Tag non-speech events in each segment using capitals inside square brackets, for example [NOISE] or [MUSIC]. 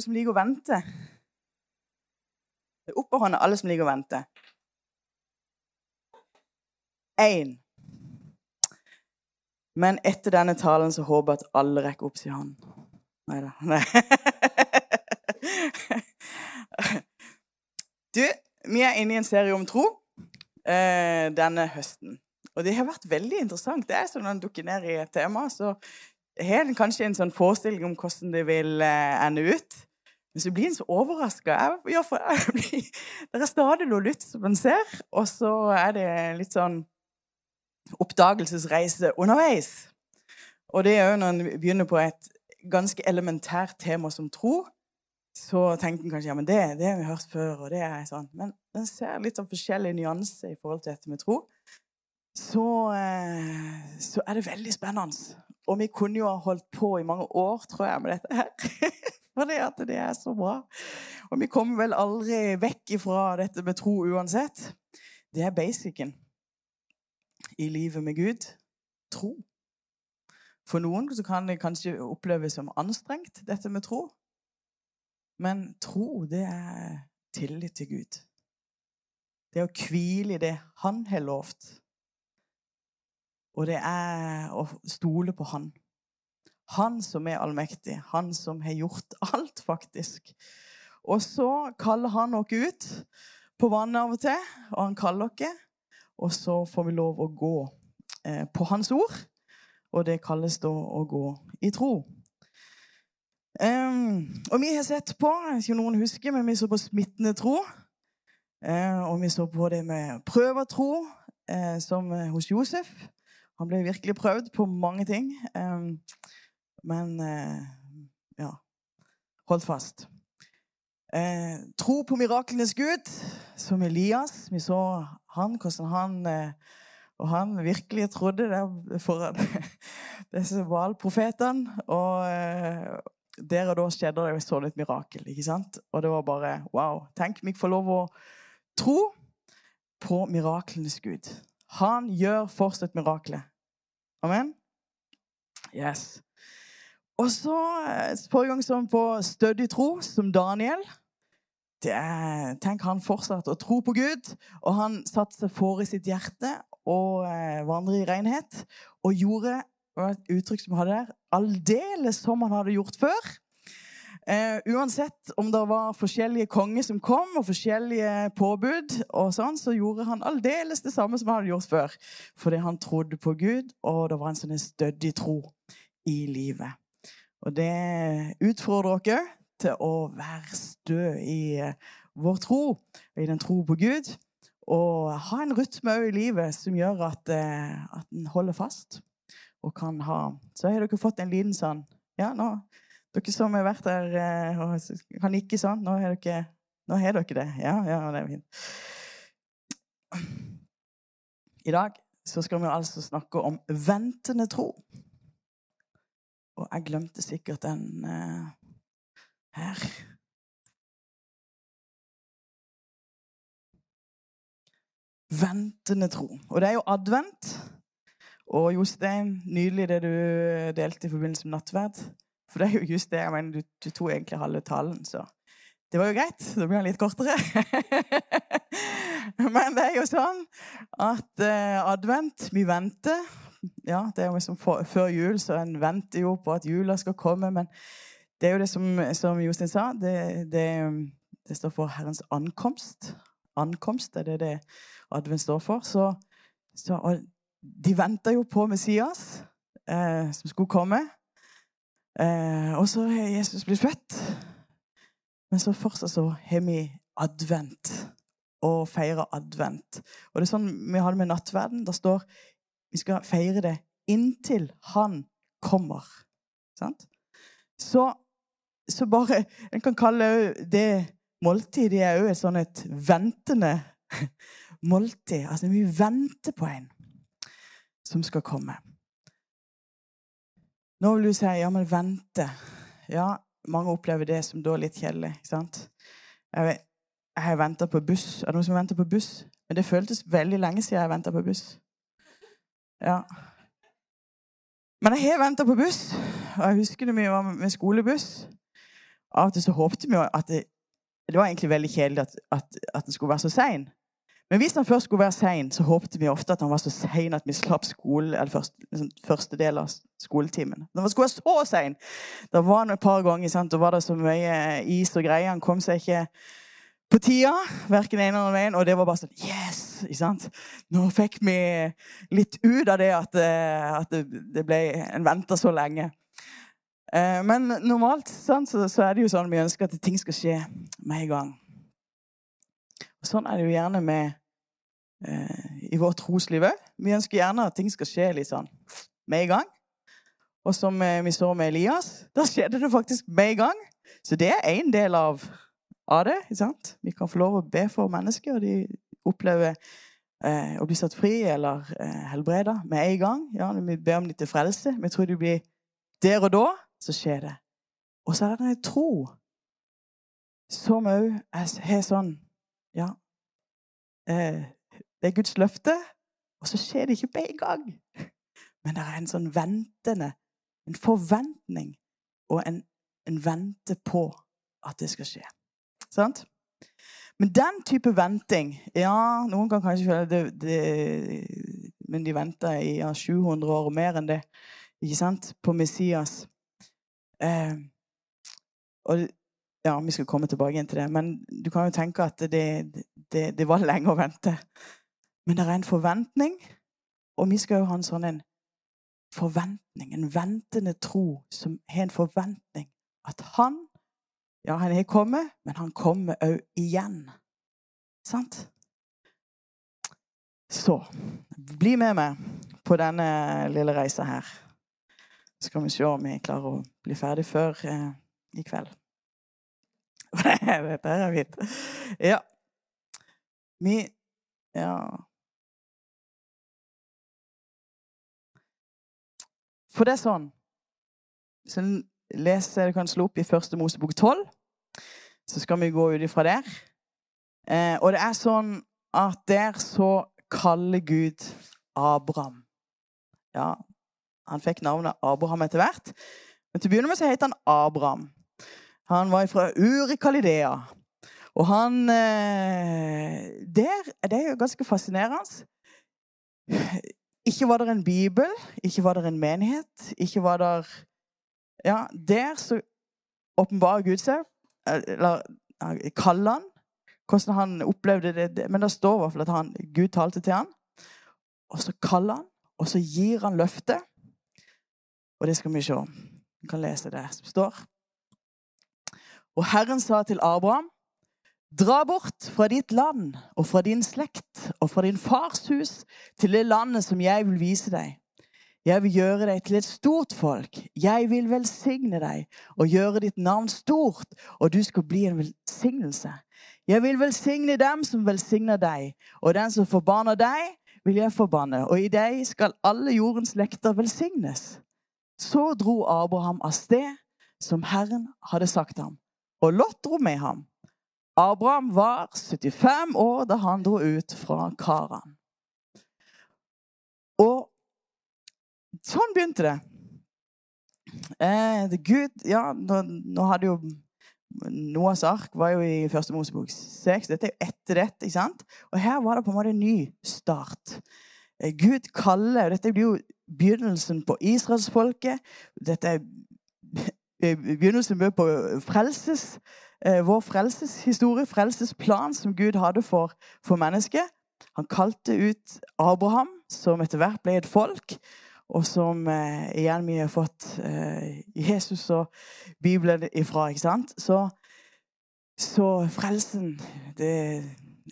Noen som liker å vente? Det er opp på hånda, alle som liker å vente. Én. Men etter denne talen så håper jeg at alle rekker opp sin hånd. Nei [LAUGHS] Du, vi er inne i en serie om tro eh, denne høsten. Og det har vært veldig interessant. Det er sånn Når en dukker ned i et tema, så har en kanskje en sånn forestilling om hvordan det vil eh, ende ut. Men så [LAUGHS] blir en så overraska. Det er stadig noe nytt som en ser, og så er det litt sånn oppdagelsesreise underveis. Og det er jo når en begynner på et ganske elementært tema som tro, så tenker en kanskje ja, men det, det har vi hørt før. og det er sånn. Men den ser litt sånn forskjellige nyanser i forhold til dette med tro. Så, eh, så er det veldig spennende. Og vi kunne jo ha holdt på i mange år, tror jeg, med dette her. [LAUGHS] Fordi at det er så bra. Og vi kommer vel aldri vekk ifra dette med tro uansett. Det er basicen i livet med Gud. Tro. For noen kan det kanskje oppleves som anstrengt, dette med tro. Men tro, det er tillit til Gud. Det er å hvile i det Han har lovt. Og det er å stole på Han. Han som er allmektig. Han som har gjort alt, faktisk. Og så kaller han oss ut på vannet av og til, og han kaller oss. Og så får vi lov å gå eh, på hans ord, og det kalles da å gå i tro. Um, og vi har sett på ikke noen husker, men vi så på smittende tro. Eh, og vi så på det med prøvertro, eh, som hos Josef. Han ble virkelig prøvd på mange ting. Um, men uh, ja Holdt fast. tro på miraklenes gud, som Elias. Vi så han, hvordan han og han virkelig trodde det foran [LAUGHS] disse hvalprofetene. Og der og da skjedde det sånn et mirakel. ikke sant? Og det var bare wow. Tenk om jeg får lov å tro på miraklenes Gud. Han gjør fortsatt mirakler. Amen? Yes. Og så eh, forrige gang så på stødig tro, som Daniel. Er, tenk, Han fortsatte å tro på Gud, og han satte seg for i sitt hjerte å eh, vandre i renhet. Og gjorde et uttrykk som hadde der, aldeles som han hadde gjort før. Eh, uansett om det var forskjellige konger som kom, og forskjellige påbud, og sånn, så gjorde han aldeles det samme som han hadde gjort før. Fordi han trodde på Gud, og det var en sånn stødig tro i livet. Og det utfordrer dere til å være stø i uh, vår tro, i den tro på Gud. Og ha en rytme i livet som gjør at, uh, at en holder fast og kan ha. Så har dere fått en liten sånn Ja, nå, dere som har vært der eh, og kan nikke sånn, nå har dere, nå har dere det. Ja, ja, det er fint. I dag så skal vi altså snakke om ventende tro. Og jeg glemte sikkert den uh, her. Ventende tro. Og det er jo advent. Og Jostein, nydelig det du delte i forbindelse med nattverd. For det er jo just det jeg mener, du, du tok egentlig halve talen, så det var jo greit. Da blir den litt kortere. [LAUGHS] Men det er jo sånn at uh, advent Vi venter. Ja, det er jo liksom for, før jul, så en venter jo på at jula skal komme. Men det er jo det som, som Jostein sa, det, det, det, står for Herrens ankomst. Ankomst er det det advent står for. Så, så de venter jo på Messias, eh, som skulle komme. Eh, og så har Jesus blitt født. Men så fortsatt så har vi advent. Og feirer advent. Og det er sånn vi har det med nattverden. Det står vi skal feire det inntil Han kommer. Sant? Så, så bare En kan kalle det måltid det er jo et sånn et ventende måltid. Altså vi venter på en som skal komme. Nå vil du si ja, men vente. Ja, mange opplever det som da litt kjedelig. ikke sant? Jeg, jeg har på buss. Er det noen som venter på buss? Men det føltes veldig lenge siden jeg venta på buss. Ja. Men jeg har venta på buss, og jeg husker det vi var med skolebuss. Av og til så håpte vi jo at det, det var egentlig veldig kjedelig at, at, at den skulle være så sein. Men hvis han først skulle være sein, så håpte vi ofte at han var så sein at vi slapp skole, eller første, liksom, første del av skoletimen. Han skulle være så sein! Det var han et par ganger, sant? da var det så mye is og greier. Han kom seg ikke på tida, verken en eller veien. Og det var bare sånn Yes! Ikke sant? Nå fikk vi litt ut av det at, eh, at det, ble en venter så lenge. Eh, men normalt sant, så, så, er det jo sånn vi ønsker at ting skal skje med en gang. Og sånn er det jo gjerne med eh, i vårt trosliv òg. Vi ønsker gjerne at ting skal skje litt sånn med en gang. Og som vi så med Elias, da skjedde det faktisk med en gang. Så det er én del av, av det. ikke sant? Vi kan få lov å be for mennesker, og de opplever eh, å bli satt fri eller eh, helbreda med en gang. Ja, vi ber om litt til frelse. Vi tror det blir der og da, så skjer det. Og så er det en tro som òg har sånn Ja, eh, det er Guds løfte, og så skjer det ikke på en gang. [LAUGHS] Men det er en sånn ventende, en forventning, og en, en vente på at det skal skje. Sant? Men den type venting Ja, noen kan kanskje føle det, det Men de venter i ja, 700 år og mer enn det, ikke sant, på Messias. Eh, og ja, vi skal komme tilbake inn til det, men du kan jo tenke at det, det, det var lenge å vente. Men det er en forventning, og vi skal jo ha en sånn en forventning, en ventende tro, som har en forventning at han Ja, han har kommet, men han kommer òg igjen. Sant? Så bli med meg på denne lille reisa her. Så skal vi se om vi klarer å bli ferdig før eh, i kveld. [LAUGHS] Dette er fint. Ja. Vi Ja. For det er sånn Hvis en du kan slå opp i første Mosebok 12, så skal vi gå ut ifra der. Eh, og det er sånn at der så kaller Gud Abraham. Ja, han fikk navnet Abraham etter hvert. Men til å begynne med så heter han Abraham. Han var fra Urikalidea. Og han eh, der, Det er jo ganske fascinerende. Ikke var det en bibel, ikke var det en menighet, ikke var det Ja, der så åpenbarer Gud seg, eller kaller han, hvordan han opplevde det. Men det står i hvert fall at han, Gud talte til han. Og så kaller han, og så gir han løftet. Og det skal vi se. Vi kan lese det som står. Og Herren sa til Abraham Dra bort fra ditt land og fra din slekt og fra din fars hus til det landet som jeg vil vise deg. Jeg vil gjøre deg til et stort folk. Jeg vil velsigne deg og gjøre ditt navn stort, og du skal bli en velsignelse. Jeg vil velsigne dem som velsigner deg, og den som forbanner deg, vil jeg forbanne, og i deg skal alle jordens lekter velsignes. Så dro Abraham av sted, som Herren hadde sagt ham, og Lot dro med ham. Abraham var 75 år da han dro ut fra Karan. Og sånn begynte det. Eh, Gud Ja, nå, nå, hadde jo Noahs ark var jo i første Mosebok 6. Dette er etter dette. ikke sant? Og her var det på en måte en ny start. Eh, Gud kaller Dette blir jo begynnelsen på israelsfolket. Dette er [LAUGHS] begynnelsen på frelses eh, vår frelseshistorie, frelsesplan som Gud hadde for, for mennesket. Han kalte ut Abraham, som etter hvert ble et folk, og som eh, igjen vi har fått eh, Jesus og Bibelen ifra. ikke sant? Så, så frelsen det,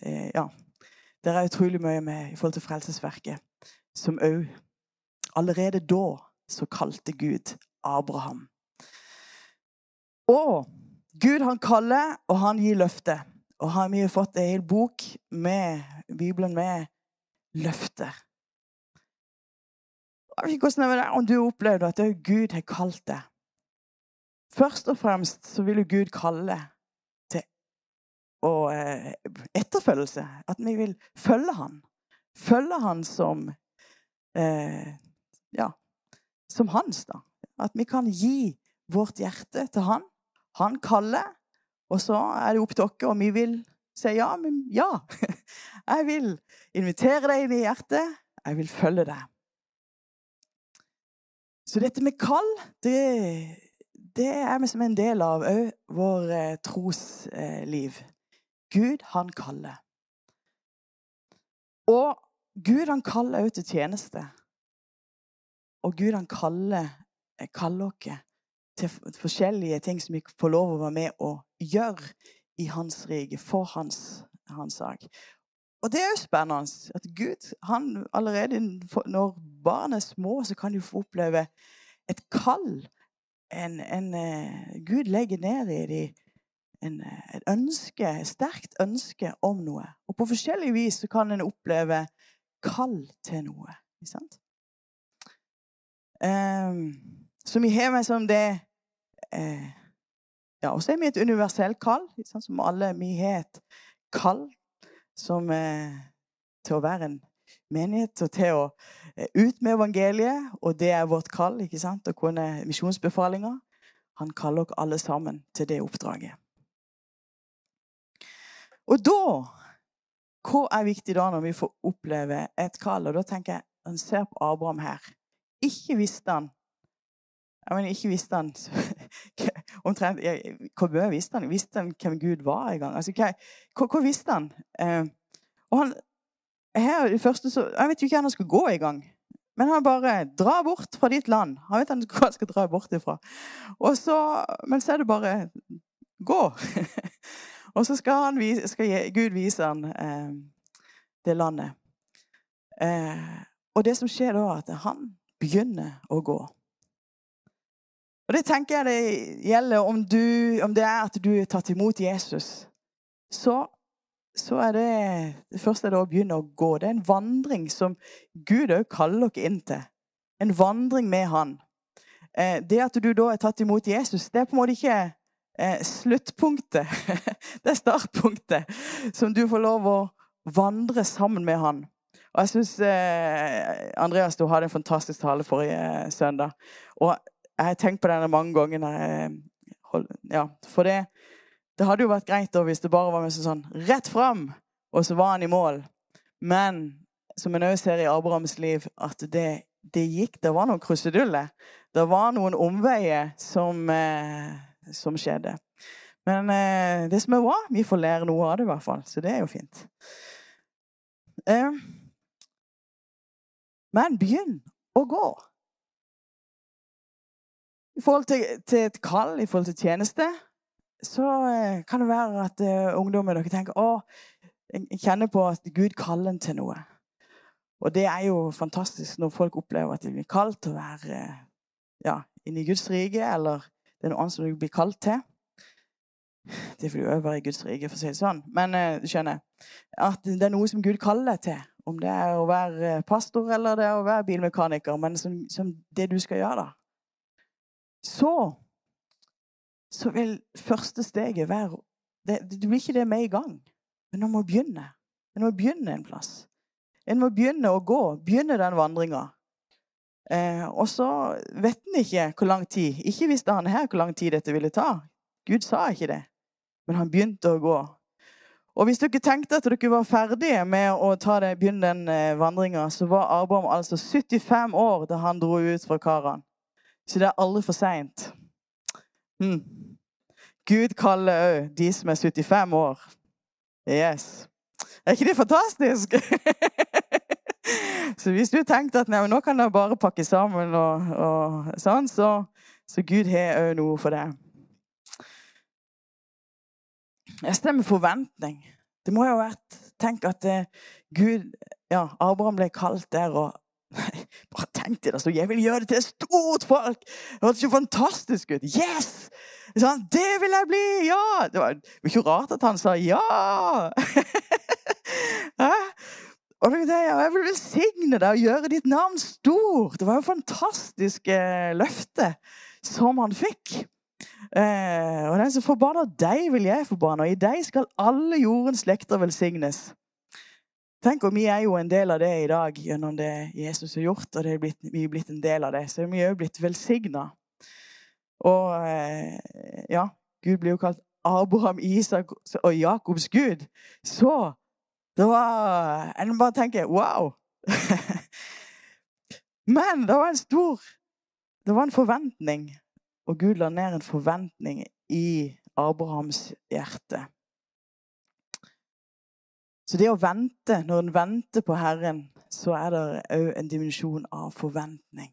eh, Ja. Det er utrolig mye med i forhold til frelsesverket som òg Allerede da så kalte Gud Abraham. Og Gud han kaller, og han gir løfte. Og har vi har fått en hel bok med Bibelen med løfter. Jeg vet det om du opplevde at Gud har kalt deg. Først og fremst så vil jo Gud kalle til og, eh, etterfølgelse. At vi vil følge han. Følge han som eh, ja, som hans, da. At vi kan gi vårt hjerte til han Han kaller, og så er det opp til oss og vi vil si ja. Men ja, [LAUGHS] jeg vil invitere deg inn i hjertet. Jeg vil følge deg. Så dette med kall, det, det er vi som en del av òg vår eh, trosliv. Gud, han kaller. Og Gud, han kaller òg til tjeneste. Og Gud, han kaller, kaller oss til forskjellige ting som vi får lov å være med og gjøre i hans rike, for hans, hans sak. Og det er jo spennende at Gud han allerede når barn er små, så kan de få oppleve et kall. En, en, uh, Gud legger ned i dem et ønske, et sterkt ønske om noe. Og på forskjellig vis så kan en oppleve kall til noe. Ikke sant? Um, så vi har som det uh, Ja, og så er vi et universelt kall. Som alle Vi har et kall som uh, til å være en menighet og til å ut med evangeliet. Og det er vårt kall. ikke sant? Å kunne misjonsbefalinger. Han kaller oss alle sammen til det oppdraget. Og da Hva er viktig da når vi får oppleve et kall? Og da tenker jeg, Han ser på Abraham her. Ikke visste han jeg mener, ikke visste han [LAUGHS] omtrent, Hvor mye visste han? Visste han hvem Gud var engang? Altså, hva, hva, hva, visste han? Eh, og han her, første så, Jeg vet jo ikke hvor han skulle gå i gang. Men han bare drar bort fra ditt land. Han vet hvor han skal dra bort ifra. Så, men så er det bare gå. [LAUGHS] Og så skal, han, skal Gud vise han eh, det landet. Eh, og det som skjer da, er at han begynner å gå. Og det tenker jeg det gjelder om, du, om det er at du er tatt imot Jesus. Så, så er det Først er det å begynne å gå. Det er en vandring som Gud òg kaller dere inn til. En vandring med Han. Eh, det at du da er tatt imot Jesus, det er på en måte ikke eh, sluttpunktet. [LAUGHS] det er startpunktet som du får lov å vandre sammen med han. Og jeg syns eh, Andreas du hadde en fantastisk tale forrige søndag. Og jeg har tenkt på denne mange ganger. Ja, for det, det hadde jo vært greit da, hvis det bare var med sånn rett fram, og så var han i mål. Men som en òg ser i Abrahams liv, at det, det gikk Det var noen kruseduller. Det var noen omveier som eh, som skjedde. Men eh, det som er bra, vi får lære noe av det, i hvert fall. Så det er jo fint. Eh, men begynn å gå. I forhold til, til, et kall, i forhold til tjeneste, så eh, kan det være at uh, ungdommer dere tenker å, jeg kjenner på at Gud kaller en til noe. Og det er jo fantastisk når folk opplever at de blir kalt til å være ja, inne i Guds rike, eller det er noe annet som du blir kalt til. Det er fordi du øver i Guds rike, for å si det sånn. Men uh, skjønner at det er noe som Gud kaller deg til. Om det er å være eh, pastor eller det er å være bilmekaniker. Men som, som det du skal gjøre, da. Så så vil første steget være det, Du blir ikke det med i gang. Men man må begynne. En må begynne en plass. En må begynne å gå. Begynne den vandringa. Eh, og så vet en ikke hvor lang tid. Ikke visste han her hvor lang tid dette ville ta. Gud sa ikke det. Men han begynte å gå. Og hvis dere tenkte at dere var ferdige med å det, begynne den eh, vandringa, så var Abraham altså 75 år da han dro ut fra Karan. Så det er aldri for seint. Hmm. Gud kaller òg de som er 75 år. Yes. Er ikke det fantastisk? [LAUGHS] Så hvis du tenkte at nei, nå kan jeg bare pakke sammen, og, og sånn, så, så Gud har òg noe for det. Jeg stemmer forventning. Det må jo ha vært Tenk at eh, Gud Ja, Abraham ble kalt der, og Nei, bare tenk deg det. Så jeg vil gjøre det til et stort folk! Det hørtes jo fantastisk ut. Yes! Sånn, det vil jeg bli! Ja! Det var, ikke rart at han sa ja! [LAUGHS] Og jeg vil velsigne deg og gjøre ditt navn stort. Det var jo fantastisk eh, løfte som han fikk. Eh, og den som forbanner deg, vil jeg forbanne, og i deg skal alle jordens slekter velsignes. Tenk om vi er jo en del av det i dag gjennom det Jesus har gjort, og er blitt, vi er blitt en del av det. Så er vi òg blitt velsigna. Og eh, ja, Gud blir jo kalt Abraham, Isak og Jakobs Gud. Så det var En bare tenker wow. [LAUGHS] Men det var en stor Det var en forventning. Og Gud la ned en forventning i Abrahams hjerte. Så det å vente, når en venter på Herren, så er det òg en dimensjon av forventning.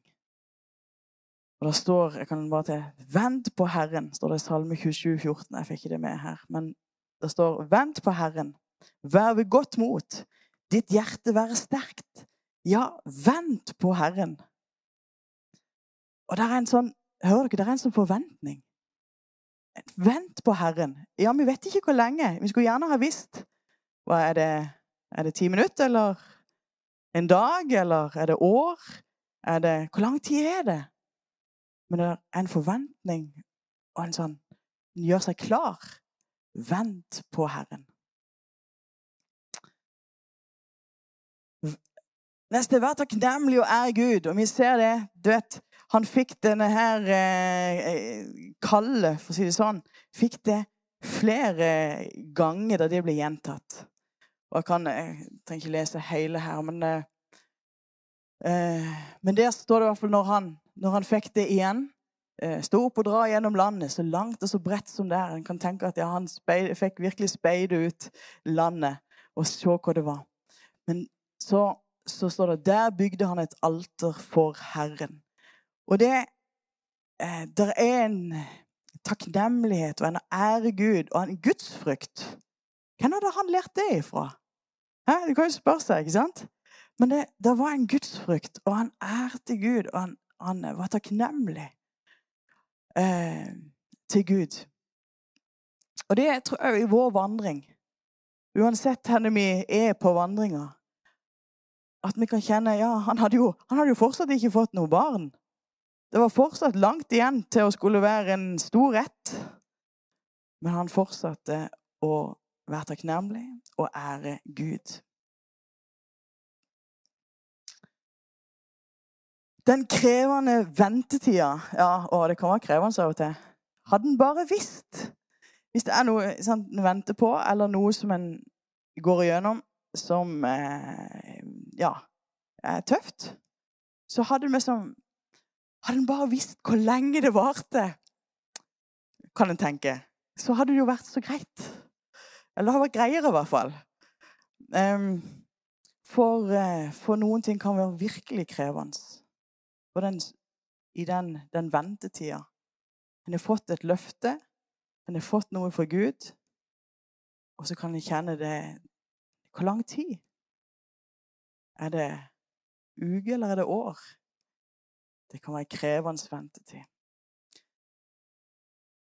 Og det står jeg kan bare til, 'Vent på Herren', står det i Salme 27, 14. Jeg fikk ikke det med her. Men det står 'Vent på Herren'. Vær ved godt mot. Ditt hjerte være sterkt. Ja, vent på Herren. Og det er en sånn Hører dere? Det er en sånn forventning. Vent på Herren. Ja, vi vet ikke hvor lenge. Vi skulle gjerne ha visst. Hva er det? Er det ti minutter, eller en dag, eller er det år? Er det Hvor lang tid er det? Men det er en forventning og en sånn En gjør seg klar. Vent på Herren. Neste, vær takknemlig og ære Gud. Og vi ser det. Du vet, han fikk denne her eh, kallet, for å si det sånn, fikk det flere ganger da det ble gjentatt. Og jeg kan jeg trenger ikke lese hele her, men det, eh, Men der står det i hvert fall når han, når han fikk det igjen. Eh, stå opp og dra gjennom landet så langt og så bredt som det er. En kan tenke at ja, han speid, fikk virkelig speide ut landet og se hva det var. Men så, så står det der bygde han et alter for Herren. Og det eh, Der er en takknemlighet og en ære Gud og en gudsfrykt. Hvem hadde han lært det ifra? Hæ? Du kan jo spørre seg, ikke sant? Men det, det var en gudsfrykt, og han ærte Gud, og han, han var takknemlig eh, til Gud. Og det tror jeg i vår vandring, uansett hvor vi er på vandringa, at vi kan kjenne ja, han hadde, jo, han hadde jo fortsatt ikke fått noe barn. Det var fortsatt langt igjen til å skulle være en stor rett. Men han fortsatte å være takknemlig og ære Gud. Den krevende ventetida Ja, og det kan være krevende av og til. Hadde en bare visst Hvis det er noe sant, en venter på, eller noe som en går igjennom som eh, ja, er tøft, så hadde en liksom hadde en bare visst hvor lenge det varte, kan en tenke, så hadde det jo vært så greit. Eller det har vært greiere, i hvert fall. For, eh, for noen ting kan være virkelig krevende. Den, I den, den ventetida. En har fått et løfte, en har fått noe fra Gud, og så kan en kjenne det Hvor lang tid? Er det uke, eller er det år? Det kan være krevende ventetid.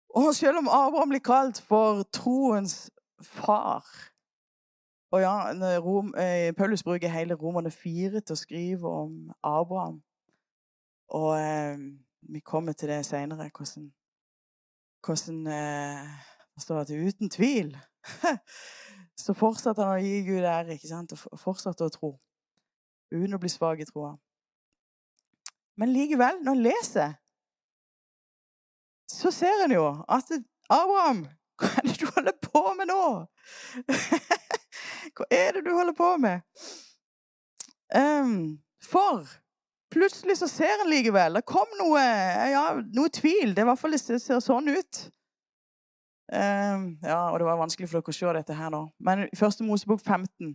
Og selv om Abraham blir kalt for troens far Og ja, Rom, eh, Paulus bruker hele Romerne 4 til å skrive om Abraham. Og eh, vi kommer til det seinere, hvordan, hvordan eh, det står at uten tvil [LAUGHS] så fortsatte han å gi Gud ære ikke sant? og fortsatte å tro. Uten å bli svak i troa. Men likevel, når en leser, så ser en jo at Abraham, hva er det du holder på med nå? hva er det du holder på med? Um, for plutselig så ser en likevel Det kom noe, ja, noe tvil. Det, i hvert fall, det ser sånn ut. Um, ja, og det var vanskelig for dere å se dette her nå. Men i første Mosebok 15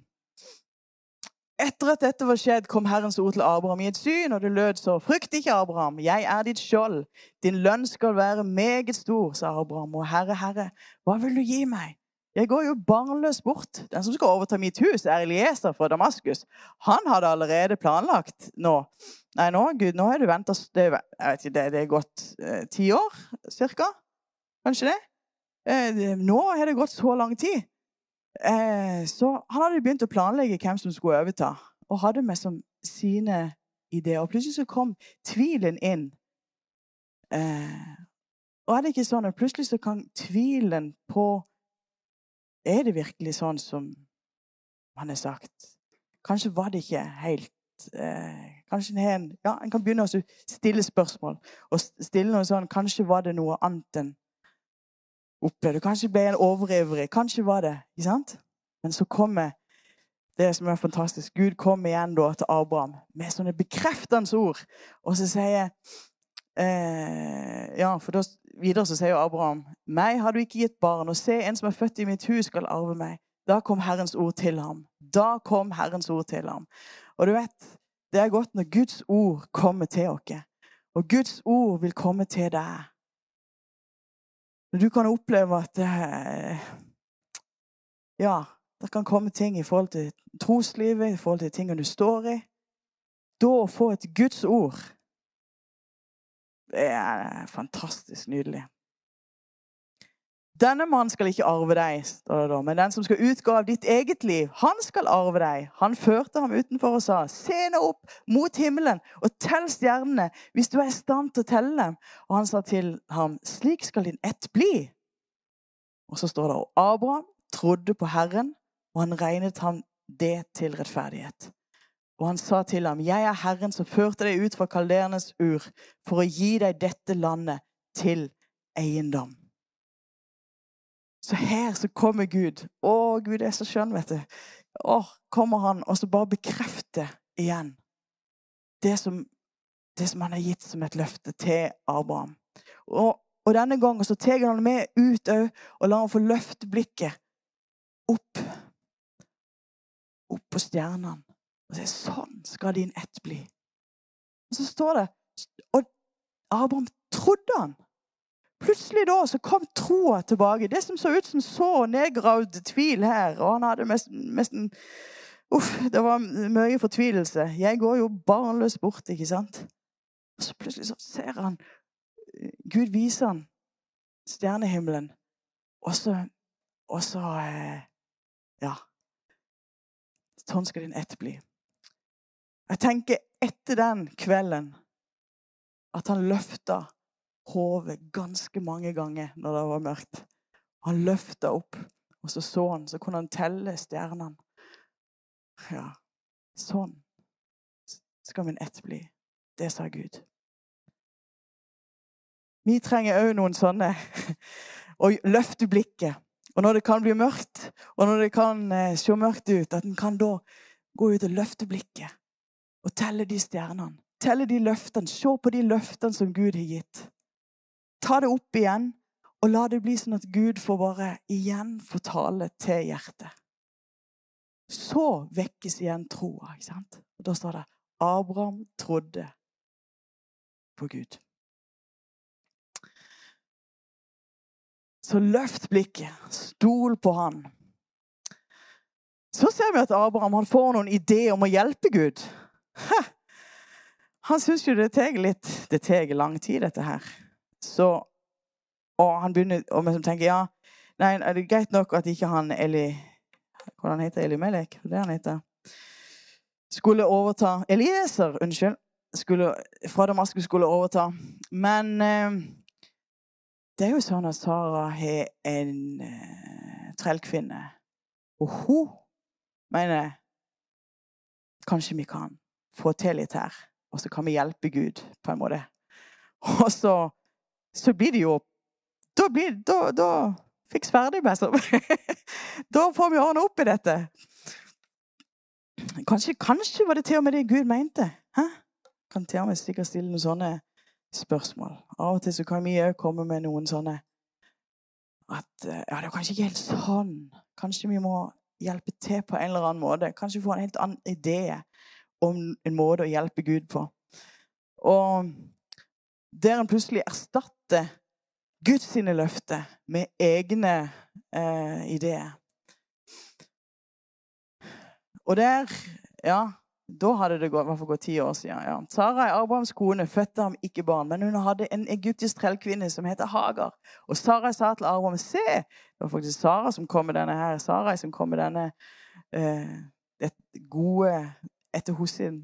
etter at dette var skjedd, kom Herrens ord til Abraham i et syn, og det lød så.: Frykt ikke, Abraham, jeg er ditt skjold. Din lønn skal være meget stor, sa Abraham. Og Herre, Herre, hva vil du gi meg? Jeg går jo barnløs bort. Den som skal overta mitt hus, er Elieser fra Damaskus. Han hadde allerede planlagt nå. Nei, nå, Gud, nå har du venta ikke, det, det er gått eh, ti år, cirka? Kanskje det? Eh, nå har det gått så lang tid. Eh, så han hadde begynt å planlegge hvem som skulle overta, og hadde med som sine ideer. Og plutselig så kom tvilen inn. Eh, og er det ikke sånn at plutselig så kan tvilen på Er det virkelig sånn som han har sagt? Kanskje var det ikke helt eh, Kanskje en, ja, en kan begynne å stille spørsmål. Og stille noe sånn Kanskje var det noe annet enn opplevde. Kanskje ble en overivrig. Kanskje var det. ikke sant? Men så kommer det som er fantastisk. Gud kommer igjen da til Abraham med sånne bekreftende ord. Og så sier eh, Ja, for da, videre så sier Abraham meg har du ikke gitt barn, og se, en som er født i mitt hus, skal arve meg. Da kom Herrens ord til ham. Da kom Herrens ord til ham. Og du vet, det er godt når Guds ord kommer til oss. Og Guds ord vil komme til deg. Når du kan oppleve at eh, Ja, det kan komme ting i forhold til troslivet, i forhold til tingene du står i. Da å få et Guds ord, det er fantastisk nydelig. Denne mannen skal ikke arve deg, står det da, men den som skal utgå av ditt eget liv, han skal arve deg. Han førte ham utenfor og sa, se nå opp mot himmelen og tell stjernene, hvis du er i stand til å telle dem. Og han sa til ham, slik skal din ett bli. Og så står det, og Abraham trodde på Herren, og han regnet ham det til rettferdighet. Og han sa til ham, jeg er Herren som førte deg ut fra kaldernes ur, for å gi deg dette landet til eiendom. Så her så kommer Gud. Å, Gud er så skjønn, vet du. Å, kommer han og så bare bekrefter igjen det som, det som han har gitt som et løfte til Abraham. Og, og denne gangen så tar han med ut òg og lar han få løfte blikket opp. Opp på stjernene. Og sier sånn skal din ett bli. Og så står det Og Abraham trodde han. Plutselig da så kom troa tilbake. Det som så ut som så nedgravd tvil her. Og han hadde nesten Uff, det var mye fortvilelse. Jeg går jo barnløs bort, ikke sant? Og så plutselig så ser han Gud viser han stjernehimmelen. Og så Og så eh, Ja. Sånn skal din ett bli. Jeg tenker etter den kvelden at han løfta hodet ganske mange ganger når det var mørkt. Han løfta opp, og så så han, så kunne han telle stjernene. Ja, sånn skal min ett bli. Det sa Gud. Vi trenger òg noen sånne. [LAUGHS] Å løfte blikket. Og når det kan bli mørkt, og når det kan eh, se mørkt ut, at en kan da gå ut og løfte blikket og telle de stjernene. Telle de løftene. Se på de løftene som Gud har gitt. Ta det opp igjen, og la det bli sånn at Gud får bare igjen få tale til hjertet. Så vekkes igjen troa. ikke sant? Og Da står det Abraham trodde på Gud. Så løft blikket. Stol på han. Så ser vi at Abraham får noen ideer om å hjelpe Gud. Ha! [LAUGHS] Han syns jo det tar litt Det tar lang tid, dette her. Så Og han begynner å liksom tenke ja, nei, er det greit nok at ikke han Eli Hvordan heter Eli Melek? Det han heter. Skulle overta Elieser, unnskyld. Skulle, fra Damaskus skulle overta. Men eh, det er jo sånn at Sara har en eh, trellkvinne. Og hun mener Kanskje vi kan få til litt her. Og så kan vi hjelpe Gud på en måte. [LAUGHS] Og så så blir det jo Da, blir, da, da Fiks ferdig, liksom. [LAUGHS] da får vi ordne opp i dette. Kanskje, kanskje var det til og med det Gud mente. Hæ? Kan til og med sikkert stille noen sånne spørsmål. Av og til så kan vi òg komme med noen sånne at eh, Ja, det er kanskje ikke helt sånn. Kanskje vi må hjelpe til på en eller annen måte. Kanskje få en helt annen idé om en måte å hjelpe Gud på. Og der en plutselig erstatter Guds sine løfter med egne eh, ideer. Og der Ja, da hadde det gått, hvert fall gått ti år siden. Ja. Sara er Abrahams kone, fødte ham ikke barn, men hun hadde en egyptisk trellkvinne som heter Hagar. Og Sara sa til Abraham se, det var faktisk Sara som kom med denne her, Sara som kom med denne eh, det gode etter hos sin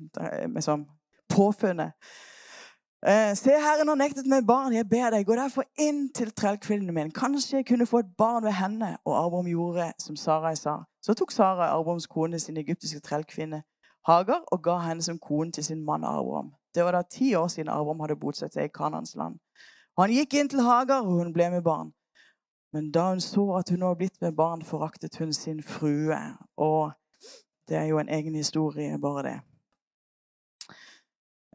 sånn påfunnet. Eh, se, Herren har nektet meg barn. Jeg ber deg, gå derfor inn til trellkvinnen min. Kanskje jeg kunne få et barn ved henne. Og Abraham gjorde som Sarai sa. Så tok Sarai Abrahams kone sin egyptiske trellkvinne Hagar og ga henne som kone til sin mann Abraham. Det var da ti år siden Abraham hadde bosatt seg i Kanans land. Han gikk inn til Hagar, og hun ble med barn. Men da hun så at hun var blitt med barn, foraktet hun sin frue. Og det er jo en egen historie, bare det.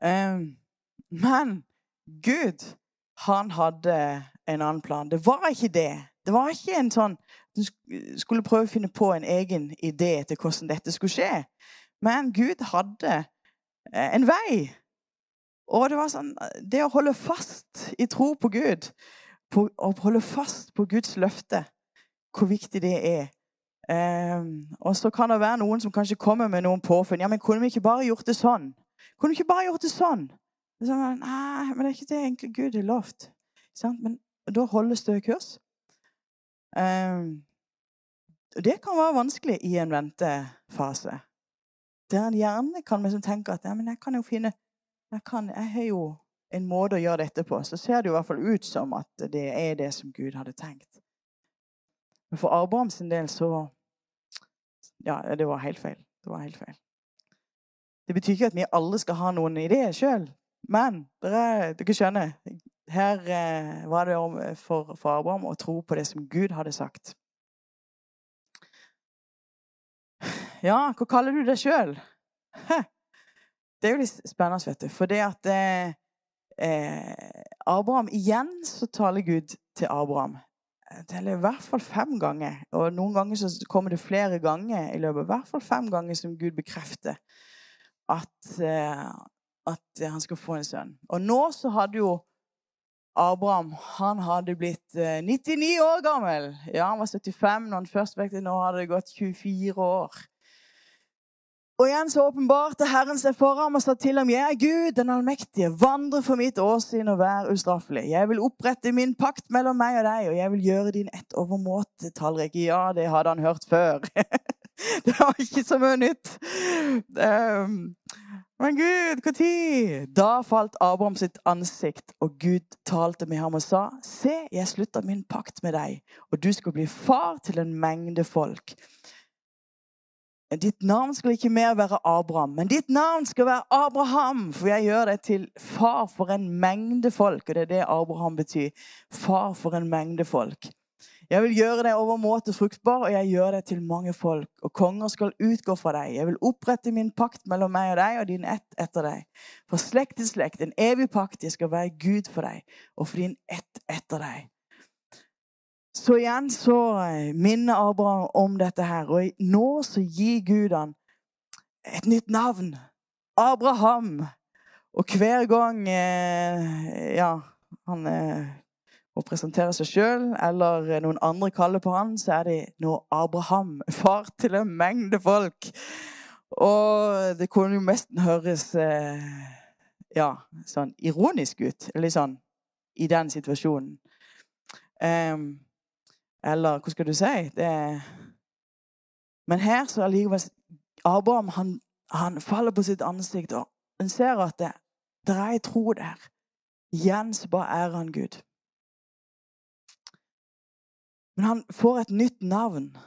Um, men Gud, han hadde en annen plan. Det var ikke det. Det var ikke en sånn Du skulle prøve å finne på en egen idé til hvordan dette skulle skje. Men Gud hadde eh, en vei. Og det var sånn Det å holde fast i tro på Gud, på, å holde fast på Guds løfte, hvor viktig det er. Um, og så kan det være noen som kanskje kommer med noen påfunn. Ja, men kunne vi ikke bare gjort det sånn? Kunne vi ikke bare gjort det sånn? Sånn Nei, men det er ikke det egentlig Gud har lovt. Men da holdes det kurs. Um, det kan være vanskelig i en ventefase. Der en gjerne kan liksom tenke at ja, men jeg kan jo finne jeg, kan, jeg har jo en måte å gjøre dette på. Så ser det i hvert fall ut som at det er det som Gud hadde tenkt. Men for Abraham sin del så Ja, det var helt feil. Det var helt feil. Det betyr ikke at vi alle skal ha noen ideer sjøl. Men dere, dere, skjønner, her eh, var det om, for, for Abraham å tro på det som Gud hadde sagt. Ja, hva kaller du det sjøl? Det er jo litt spennende, vet du. For det at eh, eh, Abraham Igjen så taler Gud til Abraham. Eller i hvert fall fem ganger. Og noen ganger så kommer det flere ganger i løpet. I hvert fall fem ganger som Gud bekrefter at, eh, at han skal få en sønn. Og nå så hadde jo Abraham han hadde blitt 99 eh, år gammel. Ja, Han var 75 når han først vekket. Nå hadde det gått 24 år. Og igjen så åpenbarte Herren seg for ham og sa til ham, 'Jeg er Gud, den allmektige. Vandre for mitt åsyn og vær ustraffelig.' 'Jeg vil opprette min pakt mellom meg og deg, og jeg vil gjøre din ett overmåte tallrike.' Ja, det hadde han hørt før. [LAUGHS] det var ikke så mye nytt. Um, men Gud, når? Da falt Abraham sitt ansikt, og Gud talte med ham og sa, 'Se, jeg slutter min pakt med deg, og du skal bli far til en mengde folk.' Ditt navn skal ikke mer være Abraham, men ditt navn skal være Abraham. For jeg gjør deg til far for en mengde folk. Og det er det Abraham betyr. Far for en mengde folk. Jeg vil gjøre deg overmåte fruktbar, og jeg gjør deg til mange folk. Og konger skal utgå fra deg. Jeg vil opprette min pakt mellom meg og deg og din ett etter deg. For slekt til slekt, en evig pakt. Jeg skal være Gud for deg og for din ett etter deg. Så igjen så eh, minner Abraham om dette her. Og nå så gir Gud han et nytt navn. Abraham. Og hver gang eh, ja, han eh, må presentere seg sjøl, eller noen andre kaller på han, så er det nå Abraham. [LAUGHS] Far til en mengde folk. Og det kunne jo nesten høres ja, sånn ironisk ut. Eller sånn i den situasjonen. Um, eller hva skal du si? Det... Men her så allikevel Abraham han, han, faller på sitt ansikt, og en ser at det, det er ei tro der. Igjen så bare ærer han Gud. Men han får et nytt navn.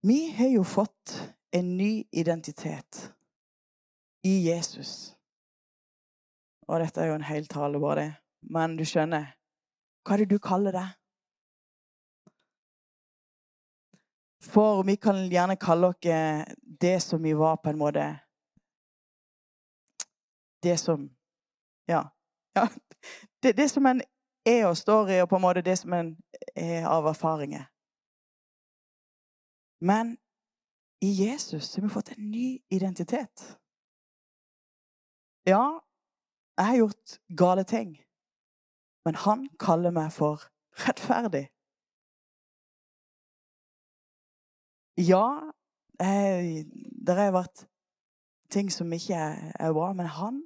Vi har jo fått en ny identitet i Jesus. Og dette er jo en hel tale, bare det. Men du skjønner, hva er det du kaller det? For vi kan gjerne kalle oss det som vi var, på en måte. Det som Ja. ja. Det, det som en er og står i, og på en måte det som en er av erfaringer. Men i Jesus har vi fått en ny identitet. Ja, jeg har gjort gale ting. Men han kaller meg for rettferdig. Ja, det har vært ting som ikke er, bra, men han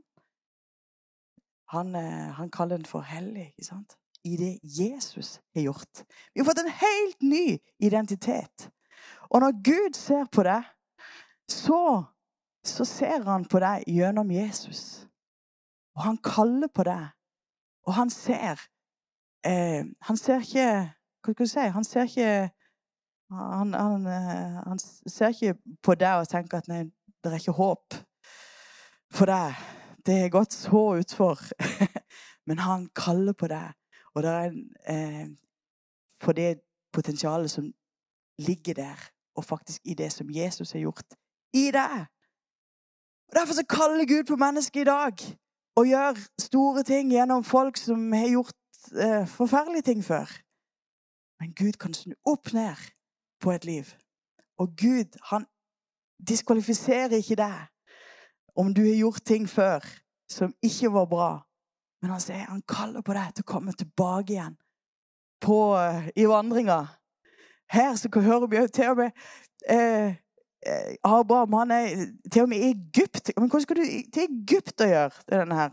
han, eh, han kaller den for hellig. ikke sant? I det Jesus har gjort. Vi har fått en helt ny identitet. Og når Gud ser på deg, så, så ser han på deg gjennom Jesus. Og han kaller på deg og han ser eh, Han ser ikke Hva skal du si? Han ser ikke han, han, eh, han, ser ikke på deg og tenker at nei, det er ikke håp for deg. Det har gått så utfor. [LAUGHS] Men han kaller på deg, Og det er eh, for det potensialet som ligger der, og faktisk i det som Jesus har gjort i deg. Og Derfor så kaller Gud på mennesket i dag og gjør store ting gjennom folk som har gjort eh, forferdelige ting før. Men Gud kan snu opp ned på et liv. Og Gud, han diskvalifiserer ikke deg om du har gjort ting før som ikke var bra. Men han sier han kaller på deg til å komme tilbake igjen på, i vandringa. Her så hører vi til og med eh, Abraham han er til og med i Egypt. Men hvordan skal du til Egypt å gjøre? Det er denne her.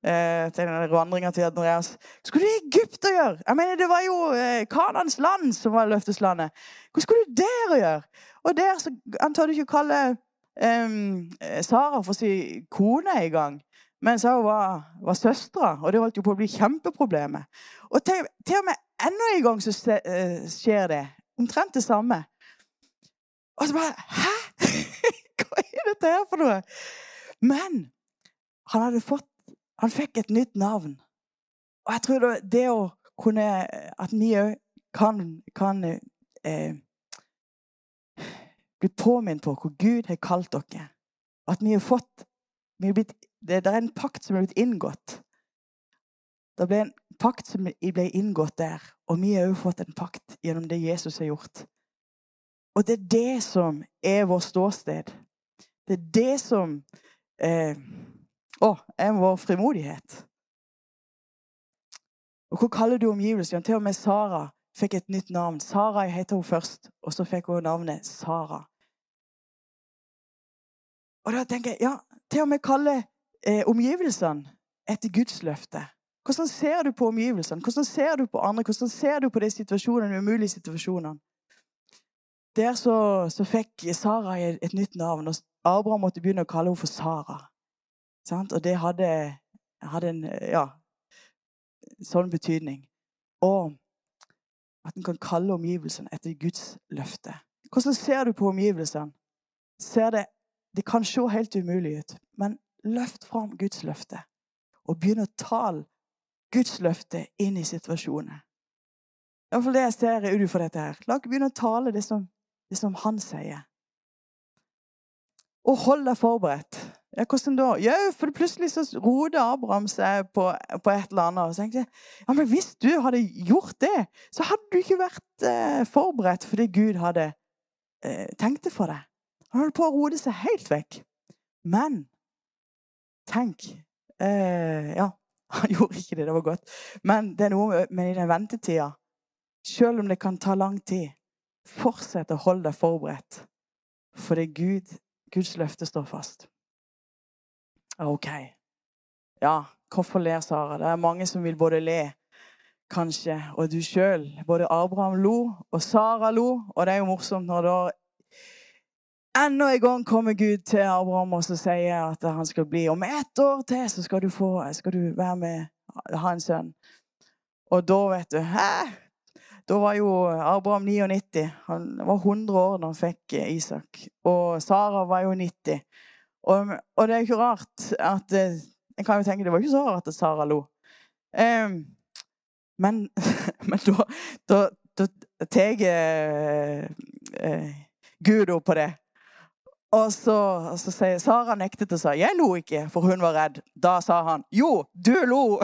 Eh, til denne vandringa til Andreas. Hva skal du i Egypt å gjøre? Jeg mener, Det var jo eh, Kanans land som var løfteslandet. Hva skal du der å gjøre? Og der så antar du ikke å kalle um, Sara for si kone engang. Mens hun var, var søstera, og det holdt jo på å bli kjempeproblemet. Og til, til og med enda en gang så skjer det. Omtrent det samme. Og så bare Hæ?! [LAUGHS] Hva er dette her for noe? Men han hadde fått Han fikk et nytt navn. Og jeg tror det, det å kunne At vi òg kan, kan eh, bli påminnet på hvor Gud har kalt dere. At vi har fått vi har blitt, det, det, er en pakt som er blitt inngått. Det ble en pakt som ble inngått der, og vi har òg fått en pakt gjennom det Jesus har gjort. Og det er det som er vår ståsted. Det er det som eh, å, er vår frimodighet. Og Hva kaller du omgivelsene? Til og med Sara fikk et nytt navn. Sara heter hun først, og så fikk hun navnet Sara. Og da tenker jeg, ja, Til og med kalle eh, omgivelsene etter Guds løfte. Hvordan ser du på omgivelsene? Hvordan ser du på andre? Hvordan ser du på de situasjonene, de umulige situasjonene? Der så, så fikk Sara et, nytt navn, og Abraham måtte begynne å kalle henne for Sara. Sant? Og det hadde, hadde, en ja, sånn betydning. Og at en kan kalle omgivelsene etter Guds løfte. Hvordan ser du på omgivelsene? Ser det, det kan se helt umulig ut, men løft fram Guds løfte. Og begynn å tale Guds løfte inn i situasjonen. Iallfall det jeg ser ut fra dette her. La ikke begynne å tale det som det som han sier. Og hold deg forberedt. Ja, hvordan da? Ja, for plutselig så roder Abraham seg på, på, et eller annet. Og så tenkte jeg, ja, men hvis du hadde gjort det, så hadde du ikke vært eh, forberedt fordi Gud hadde eh, tenkt det for deg. Han holdt på å rode seg helt vekk. Men tenk eh, Ja, [LAUGHS] han gjorde ikke det. Det var godt. Men det er noe med den ventetida. Selv om det kan ta lang tid, Fortsett å holde deg forberedt, For det er Gud, Guds løfte står fast. OK. Ja, hvorfor ler Sara? Det er mange som vil både le, kanskje, og du sjøl. Både Abraham lo, og Sara lo. Og det er jo morsomt når da Enda en gang kommer Gud til Abraham og så sier at han skal bli Om ett år til så skal du, få, skal du være med, ha en sønn. Og da, vet du Hæ? Da var jo Abraham 99. Han var 100 år da han fikk eh, Isak. Og Sara var jo 90. Og, og det er jo ikke rart at eh, Jeg kan jo tenke det var ikke så rart at Sara lo. Um, men, [LAUGHS] men da, da, da tar uh, Gud opp på det. Og så, så sier Sara nektet og sa 'jeg lo ikke', for hun var redd. Da sa han 'jo, du lo'.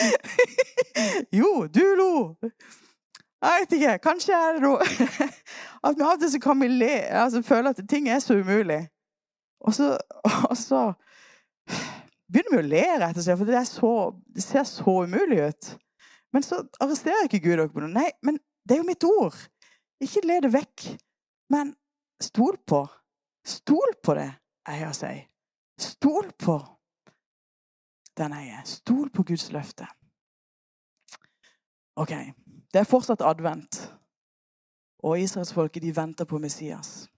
[LAUGHS] jo, du lo. Jeg vet ikke. Kanskje er [LAUGHS] det noe At vi av og til kan vi le, altså føle at ting er så umulig. Og så, og så begynner vi å le, rett og slett, for det, så, det, ser så umulig ut. Men så arresterer ikke Gud dere på noe. Nei, men det er jo mitt ord. Ikke le det vekk. Men stol på. Stol på det, jeg har sier. Stol på den eier. Stol på Guds løfte. OK. Det er fortsatt advent. Og israelsfolket venter på Messias.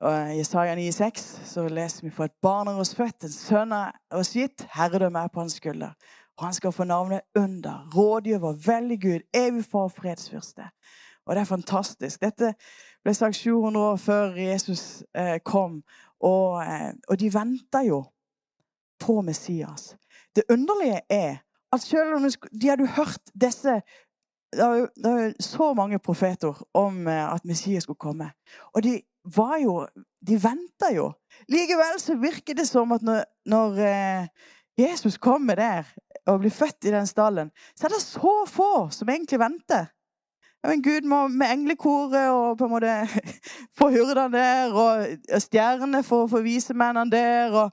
Og I Jesaja 9,6 så leser vi for et barn er oss født, en sønn er oss gitt, herredømme er på hans skulder. Og han skal få navnet Under, rådgiver, veldig Gud, evig far, fredsfyrste. Og det er fantastisk. Dette ble sagt 700 år før Jesus eh, kom, og, eh, og de venta jo på Messias. Det underlige er at selv om de hadde hørt disse det jo, det jo så mange profeter om eh, at Messias skulle komme. Og de var jo De venta jo. Likevel så virker det som at når, når Jesus kommer der og blir født i den stallen, så er det så få som egentlig venter. Men Gud må med englekoret og på en måte [LAUGHS] få hyrdene der, og stjernene for, for visemennene der. og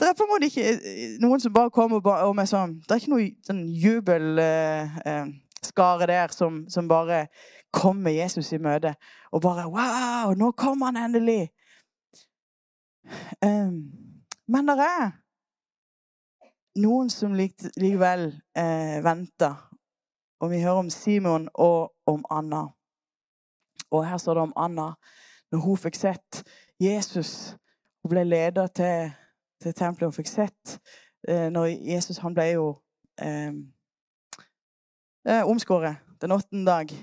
Det er på en måte ikke eh, noen som bare kommer og med sånn Det er ikke noe sånn jubelskare eh, eh der som, som, bare kommer Jesus i møte. Og bare Wow, nå kommer han endelig! Um, men det er noen som likevel eh, venter. Og vi hører om Simon og om Anna. Og her står det om Anna. Når hun fikk sett Jesus Hun ble leder til, til tempelet og fikk sett eh, når Jesus Han ble jo eh, eh, omskåret den åttende dag.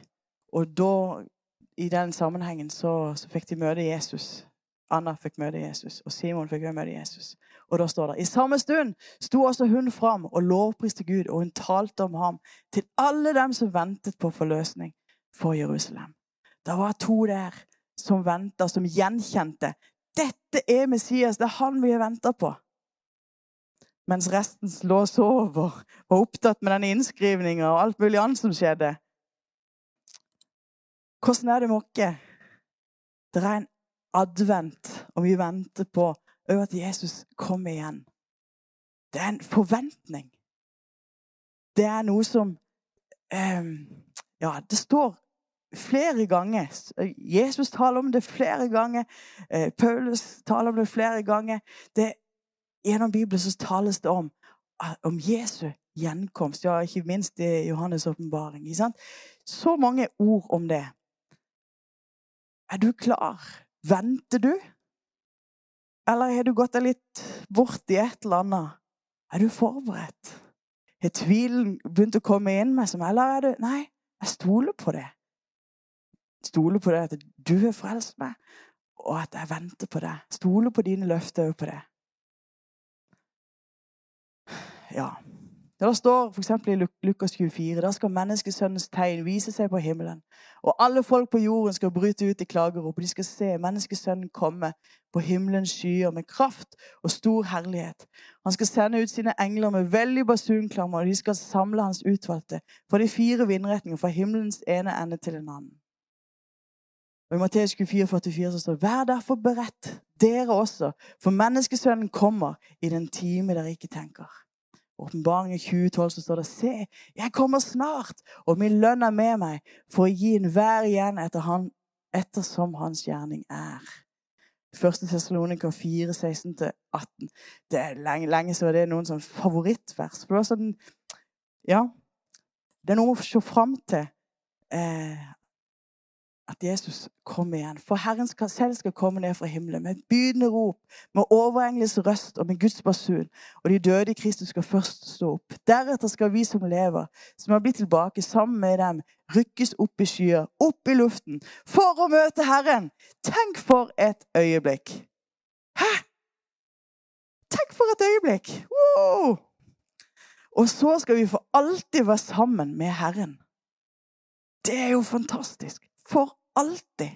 Og da, i den sammenhengen, så, så fikk de møte Jesus. Anna fikk møte Jesus, og Simon fikk møte Jesus. Og da står det I samme stund sto også hun fram og lovpriste Gud, og hun talte om ham til alle dem som ventet på forløsning for Jerusalem. Det var to der som venta, som gjenkjente. Dette er Messias, det er han vi har venta på. Mens resten lå og sov og var opptatt med denne innskrivninga og alt mulig annet som skjedde. Hvordan er det med oss? Det er en advent, og vi venter på at Jesus kommer igjen. Det er en forventning. Det er noe som um, Ja, det står flere ganger. Jesus taler om det flere ganger. Uh, Paulus taler om det flere ganger. Det, gjennom Bibelen så tales det om, om Jesu gjenkomst. Ja, ikke minst i Johannes' åpenbaring. Så mange ord om det. Er du klar? Venter du? Eller har du gått deg litt bort i et eller annet? Er du forberedt? Har tvilen begynt å komme inn med som Eller er du Nei, jeg stoler på det. Stoler på det at du har frelst meg, og at jeg venter på det. Stoler på dine løfter òg på det. Ja. Det står f.eks. i Lukas 24 da skal menneskesønnens tegn vise seg på himmelen. Og alle folk på jorden skal bryte ut i klagerop. De skal se menneskesønnen komme på himmelens skyer med kraft og stor herlighet. Han skal sende ut sine engler med veldig basunklammer, og de skal samle hans utvalgte fra de fire vindretninger, fra himmelens ene ende til en annen. Og I Matteus 24, 44 så står det Vær derfor beredt, dere også, for menneskesønnen kommer i den time dere ikke tenker. Åpenbaringen 2012 så står det Se, jeg kommer snart, og min lønn er med meg, for å gi enhver igjen etter han, ettersom hans gjerning er. 1. Tessalonika 4, 16-18. Det er lenge, lenge så det er noen sånn favorittvers. For det er sånn Ja. Det er noe å se fram til. Eh, at Jesus kommer igjen. For Herren skal, selv skal komme ned fra himmelen med et bydende rop, med overengles røst og med Guds basun. Og de døde i Kristus skal først stå opp. Deretter skal vi som lever, som har blitt tilbake sammen med dem, rykkes opp i skyer, opp i luften, for å møte Herren. Tenk for et øyeblikk! Hæ? Tenk for et øyeblikk! Wow! Og så skal vi for alltid være sammen med Herren. Det er jo fantastisk for alltid.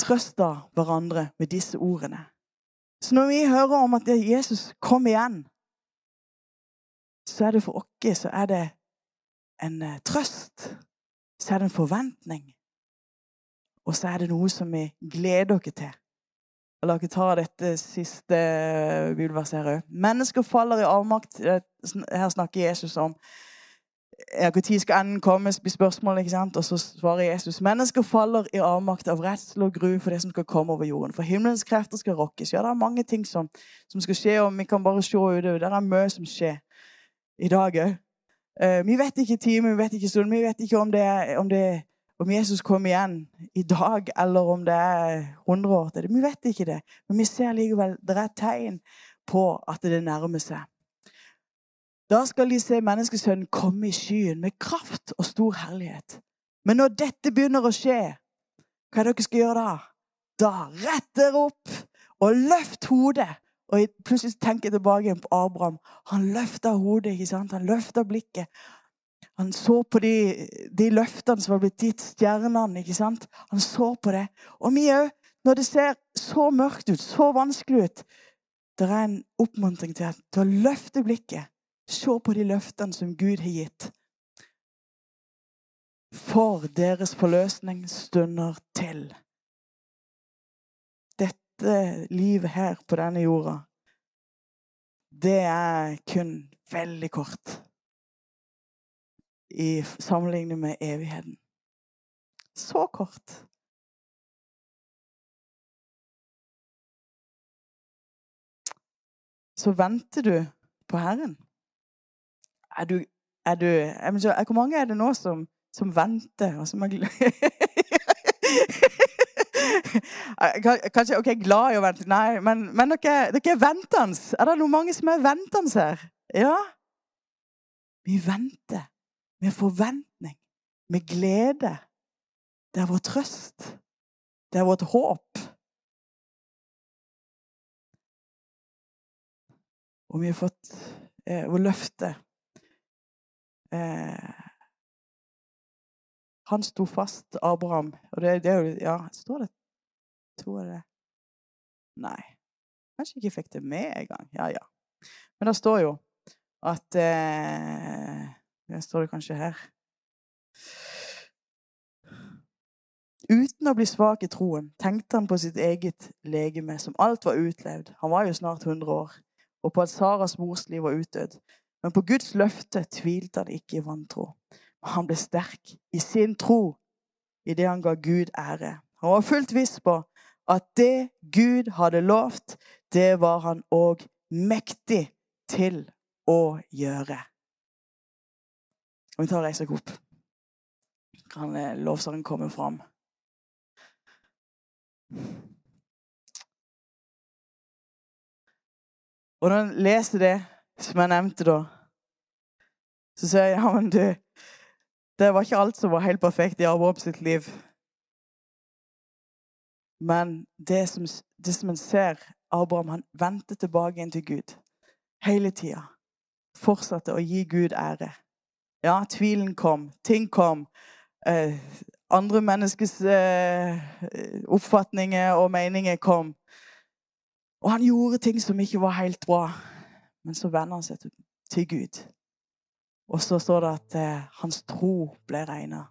Trøsta hverandre med disse ordene. Så når vi hører om at Jesus kom igjen, så er det for oss så er det en eh, trøst. Så er det en forventning. Og så er det noe som vi gleder oss til. Og La oss ta dette siste eh, bibelverset her òg. Mennesker faller i avmakt. Her snakker Jesus om når skal enden komme, blir spørsmålet. ikke sant? Og så svarer Jesus mennesker faller i avmakt av redsel og gru for det som skal komme over jorden. For himmelens krefter skal rokkes. Ja, det er mange ting som, som skal skje, og vi kan bare se utover. Det er mye som skjer i dag òg. Uh, eh, vi vet ikke time, vi vet ikke stund, vi vet ikke om, det er, om, det, om Jesus kommer igjen i dag, eller om det er 100 år til det. Vi vet ikke det, men vi ser likevel det er tegn på at det nærmer seg. Da skal de se menneskesønnen komme i skyen med kraft og stor herlighet. Men når dette begynner å skje, hva er det dere skal gjøre da? Da rett dere opp og løft hodet Og plutselig tenker jeg tilbake på Abraham. Han løfta hodet, ikke sant? han løfta blikket. Han så på de, de løftene som var blitt gitt stjernene. ikke sant? Han så på det. Og vi òg, når det ser så mørkt ut, så vanskelig ut, det er en oppmuntring til, til å løfte blikket. Se på de løftene som Gud har gitt. For deres forløsning stunder til. Dette livet her på denne jorda, det er kun veldig kort i sammenligning med evigheten. Så kort. Så venter du på Herren. Er du, er du Hvor mange er det nå som, som venter, og som [LAUGHS] er Kanskje OK, glad i å vente. Nei, men, men dere, dere er ventende. Er det noen mange som er ventende her? Ja? Vi venter med forventning, med glede. Det er vår trøst. Det er vårt håp. Og vi har fått eh, vår løfte. Eh, han sto fast, Abraham. Og det, det er jo Ja, står det Tror jeg det Nei. Kanskje ikke fikk det med engang. Ja, ja. Men det står jo at eh, det står det kanskje her. Uten å bli svak i troen tenkte han på sitt eget legeme, som alt var utlevd. Han var jo snart 100 år, og på at Saras mors liv var utdødd. Men på Guds løfte tvilte han ikke i vantro. Han ble sterk i sin tro i det han ga Gud ære. Han var fullt viss på at det Gud hadde lovt, det var han òg mektig til å gjøre. Og vi tar og reiser oss opp. Kan eh, lovsangen komme fram? Og når en leser det, som jeg nevnte da, så sier jeg ja, men du Det var ikke alt som var helt perfekt i Abraham sitt liv. Men det som, det som en ser Abraham, han vendte tilbake inn til Gud hele tida. Fortsatte å gi Gud ære. Ja, tvilen kom. Ting kom. Eh, andre menneskers eh, oppfatninger og meninger kom. Og han gjorde ting som ikke var helt bra. Men så vender han seg til, Gud. Og så står det at eh, hans tro ble regna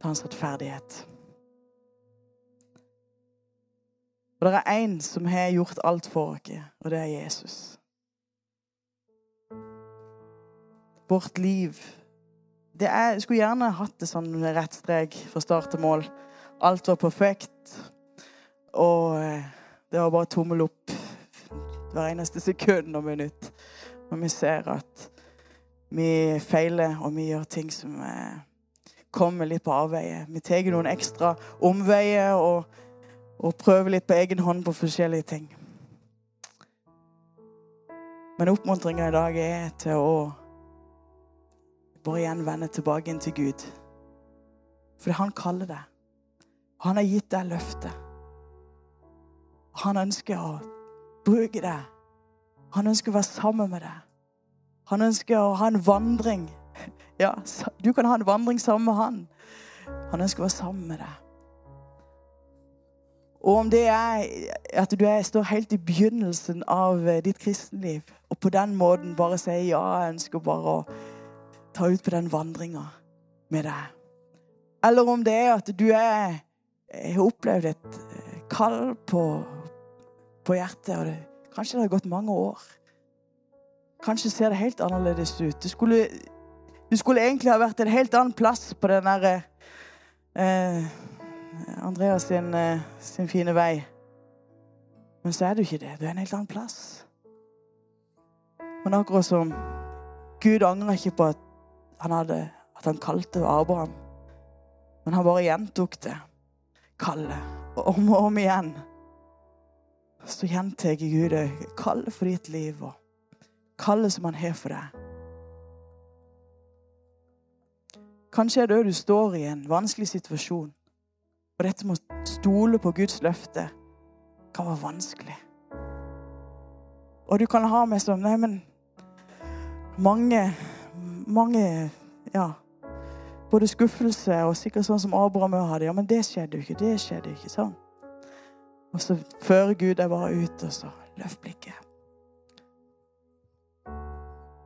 til hans rettferdighet. Og det er én som har gjort alt for oss, og det er Jesus. vårt liv det er, Jeg skulle gjerne hatt det sånn rett strek fra start til mål. Alt var perfekt. Og eh, det var bare tommel opp hver eneste sekund og minutt. Og vi ser at vi feiler, og vi gjør ting som eh, kommer litt på avveie. Vi tar noen ekstra omveier og, og prøver litt på egen hånd på forskjellige ting. Men oppmuntringa i dag er til å bare igjen vende tilbake inn til Gud. For han kaller det. Han har gitt deg løftet. Han ønsker å bruke deg. Han ønsker å være sammen med deg. Han ønsker å ha en vandring. [LAUGHS] Ja, du kan ha en vandring sammen med han. Han ønsker å være sammen med deg. Og om det er at du er, står helt i begynnelsen av eh, ditt kristenliv, og på den måten bare sier ja, jeg ønsker bare å ta ut på den vandringa med deg. Eller om det er at du er, har opplevd et eh, kall på, på hjertet, og det, kanskje det har gått mange år. Kanskje ser det helt annerledes ut. Du skulle, du skulle egentlig ha vært en helt annen plass på den derre eh, Andreas sin, eh, sin fine vei. Men så er du ikke det. Du er en helt annen plass. Men akkurat som Gud angrer ikke på at han hadde, at han kalte Abraham. Men han bare gjentok det Kalle om og om igjen så gjentar Gud det kallet for ditt liv og kallet som han har for deg. Kanskje er det òg du står i en vanskelig situasjon. Og dette med å stole på Guds løfte kan være vanskelig. Og du kan ha med sånn Nei, men mange, mange Ja. Både skuffelse og sikkert sånn som Abraham hadde. Ja, men det skjedde jo ikke. Det skjedde jo ikke. sånn. Og så fører Gud deg bare ut, og så løft blikket.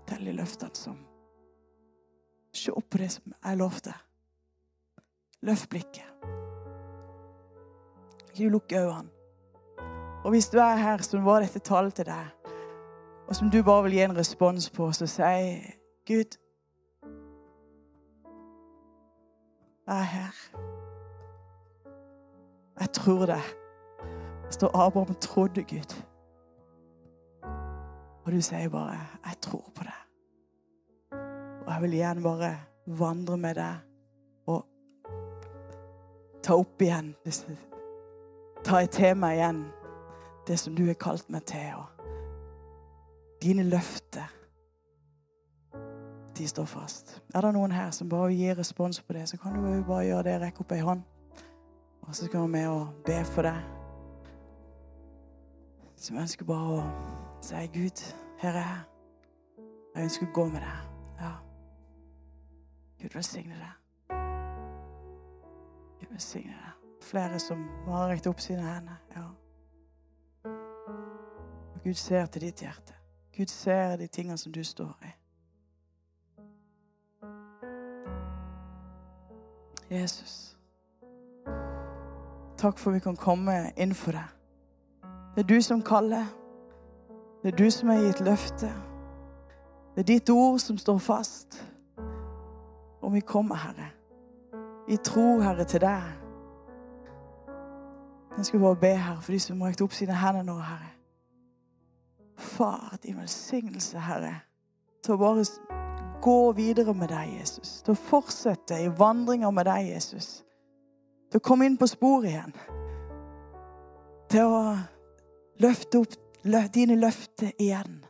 Tell de løftene som Se opp på det som jeg lovte. Løft blikket. Ikke lukk øynene. Og hvis du er her som var dette tallet til deg, og som du bare vil gi en respons på, så si Gud Jeg er her. Jeg tror det. Står Abraham trodde Gud. Og du sier bare 'Jeg tror på det'. Og jeg vil igjen bare vandre med deg og ta opp igjen Ta til meg igjen det som du har kalt meg til. Og dine løfter, de står fast. Er det noen her som bare gir respons på det, så kan du bare gjøre det. Rekke opp ei hånd. Og så skal vi be for deg. Som ønsker bare å si Gud, her er jeg. Jeg ønsker å gå med deg. Ja. Gud velsigne deg. Gud velsigne deg. Flere som har rekt opp sine hender. Ja. Og Gud ser til ditt hjerte. Gud ser de tingene som du står i. Jesus. Takk for vi kan komme inn for deg. Det er du som kaller. Det er du som har gitt løfte. Det er ditt ord som står fast. Og vi kommer, Herre, i tro, Herre, til deg. Jeg skal bare be, Herre, for de som har rekt opp sine hender nå, Herre. Far, din velsignelse, Herre, til å bare gå videre med deg, Jesus. Til å fortsette i vandringer med deg, Jesus. Til å komme inn på sporet igjen. Til å løfte opp dine løfter igjen.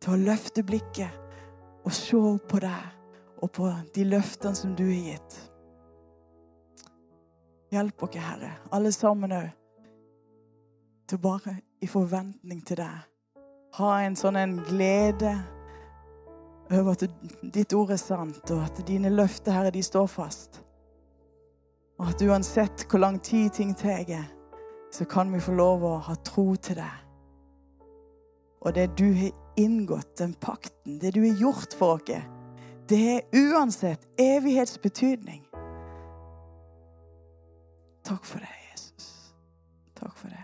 Til å løfte blikket og se på deg og på de løftene som du har gitt. Hjelp oss, Herre, alle sammen òg, til bare i forventning til deg ha en sånn en glede over at ditt ord er sant, og at dine løfter, Herre, de står fast. Og at uansett hvor lang tid ting tar, så kan vi få lov å ha tro til deg. Og det du har inngått, den pakten, det du har gjort for oss, det har uansett evighetsbetydning. Takk for det, Jesus. Takk for det.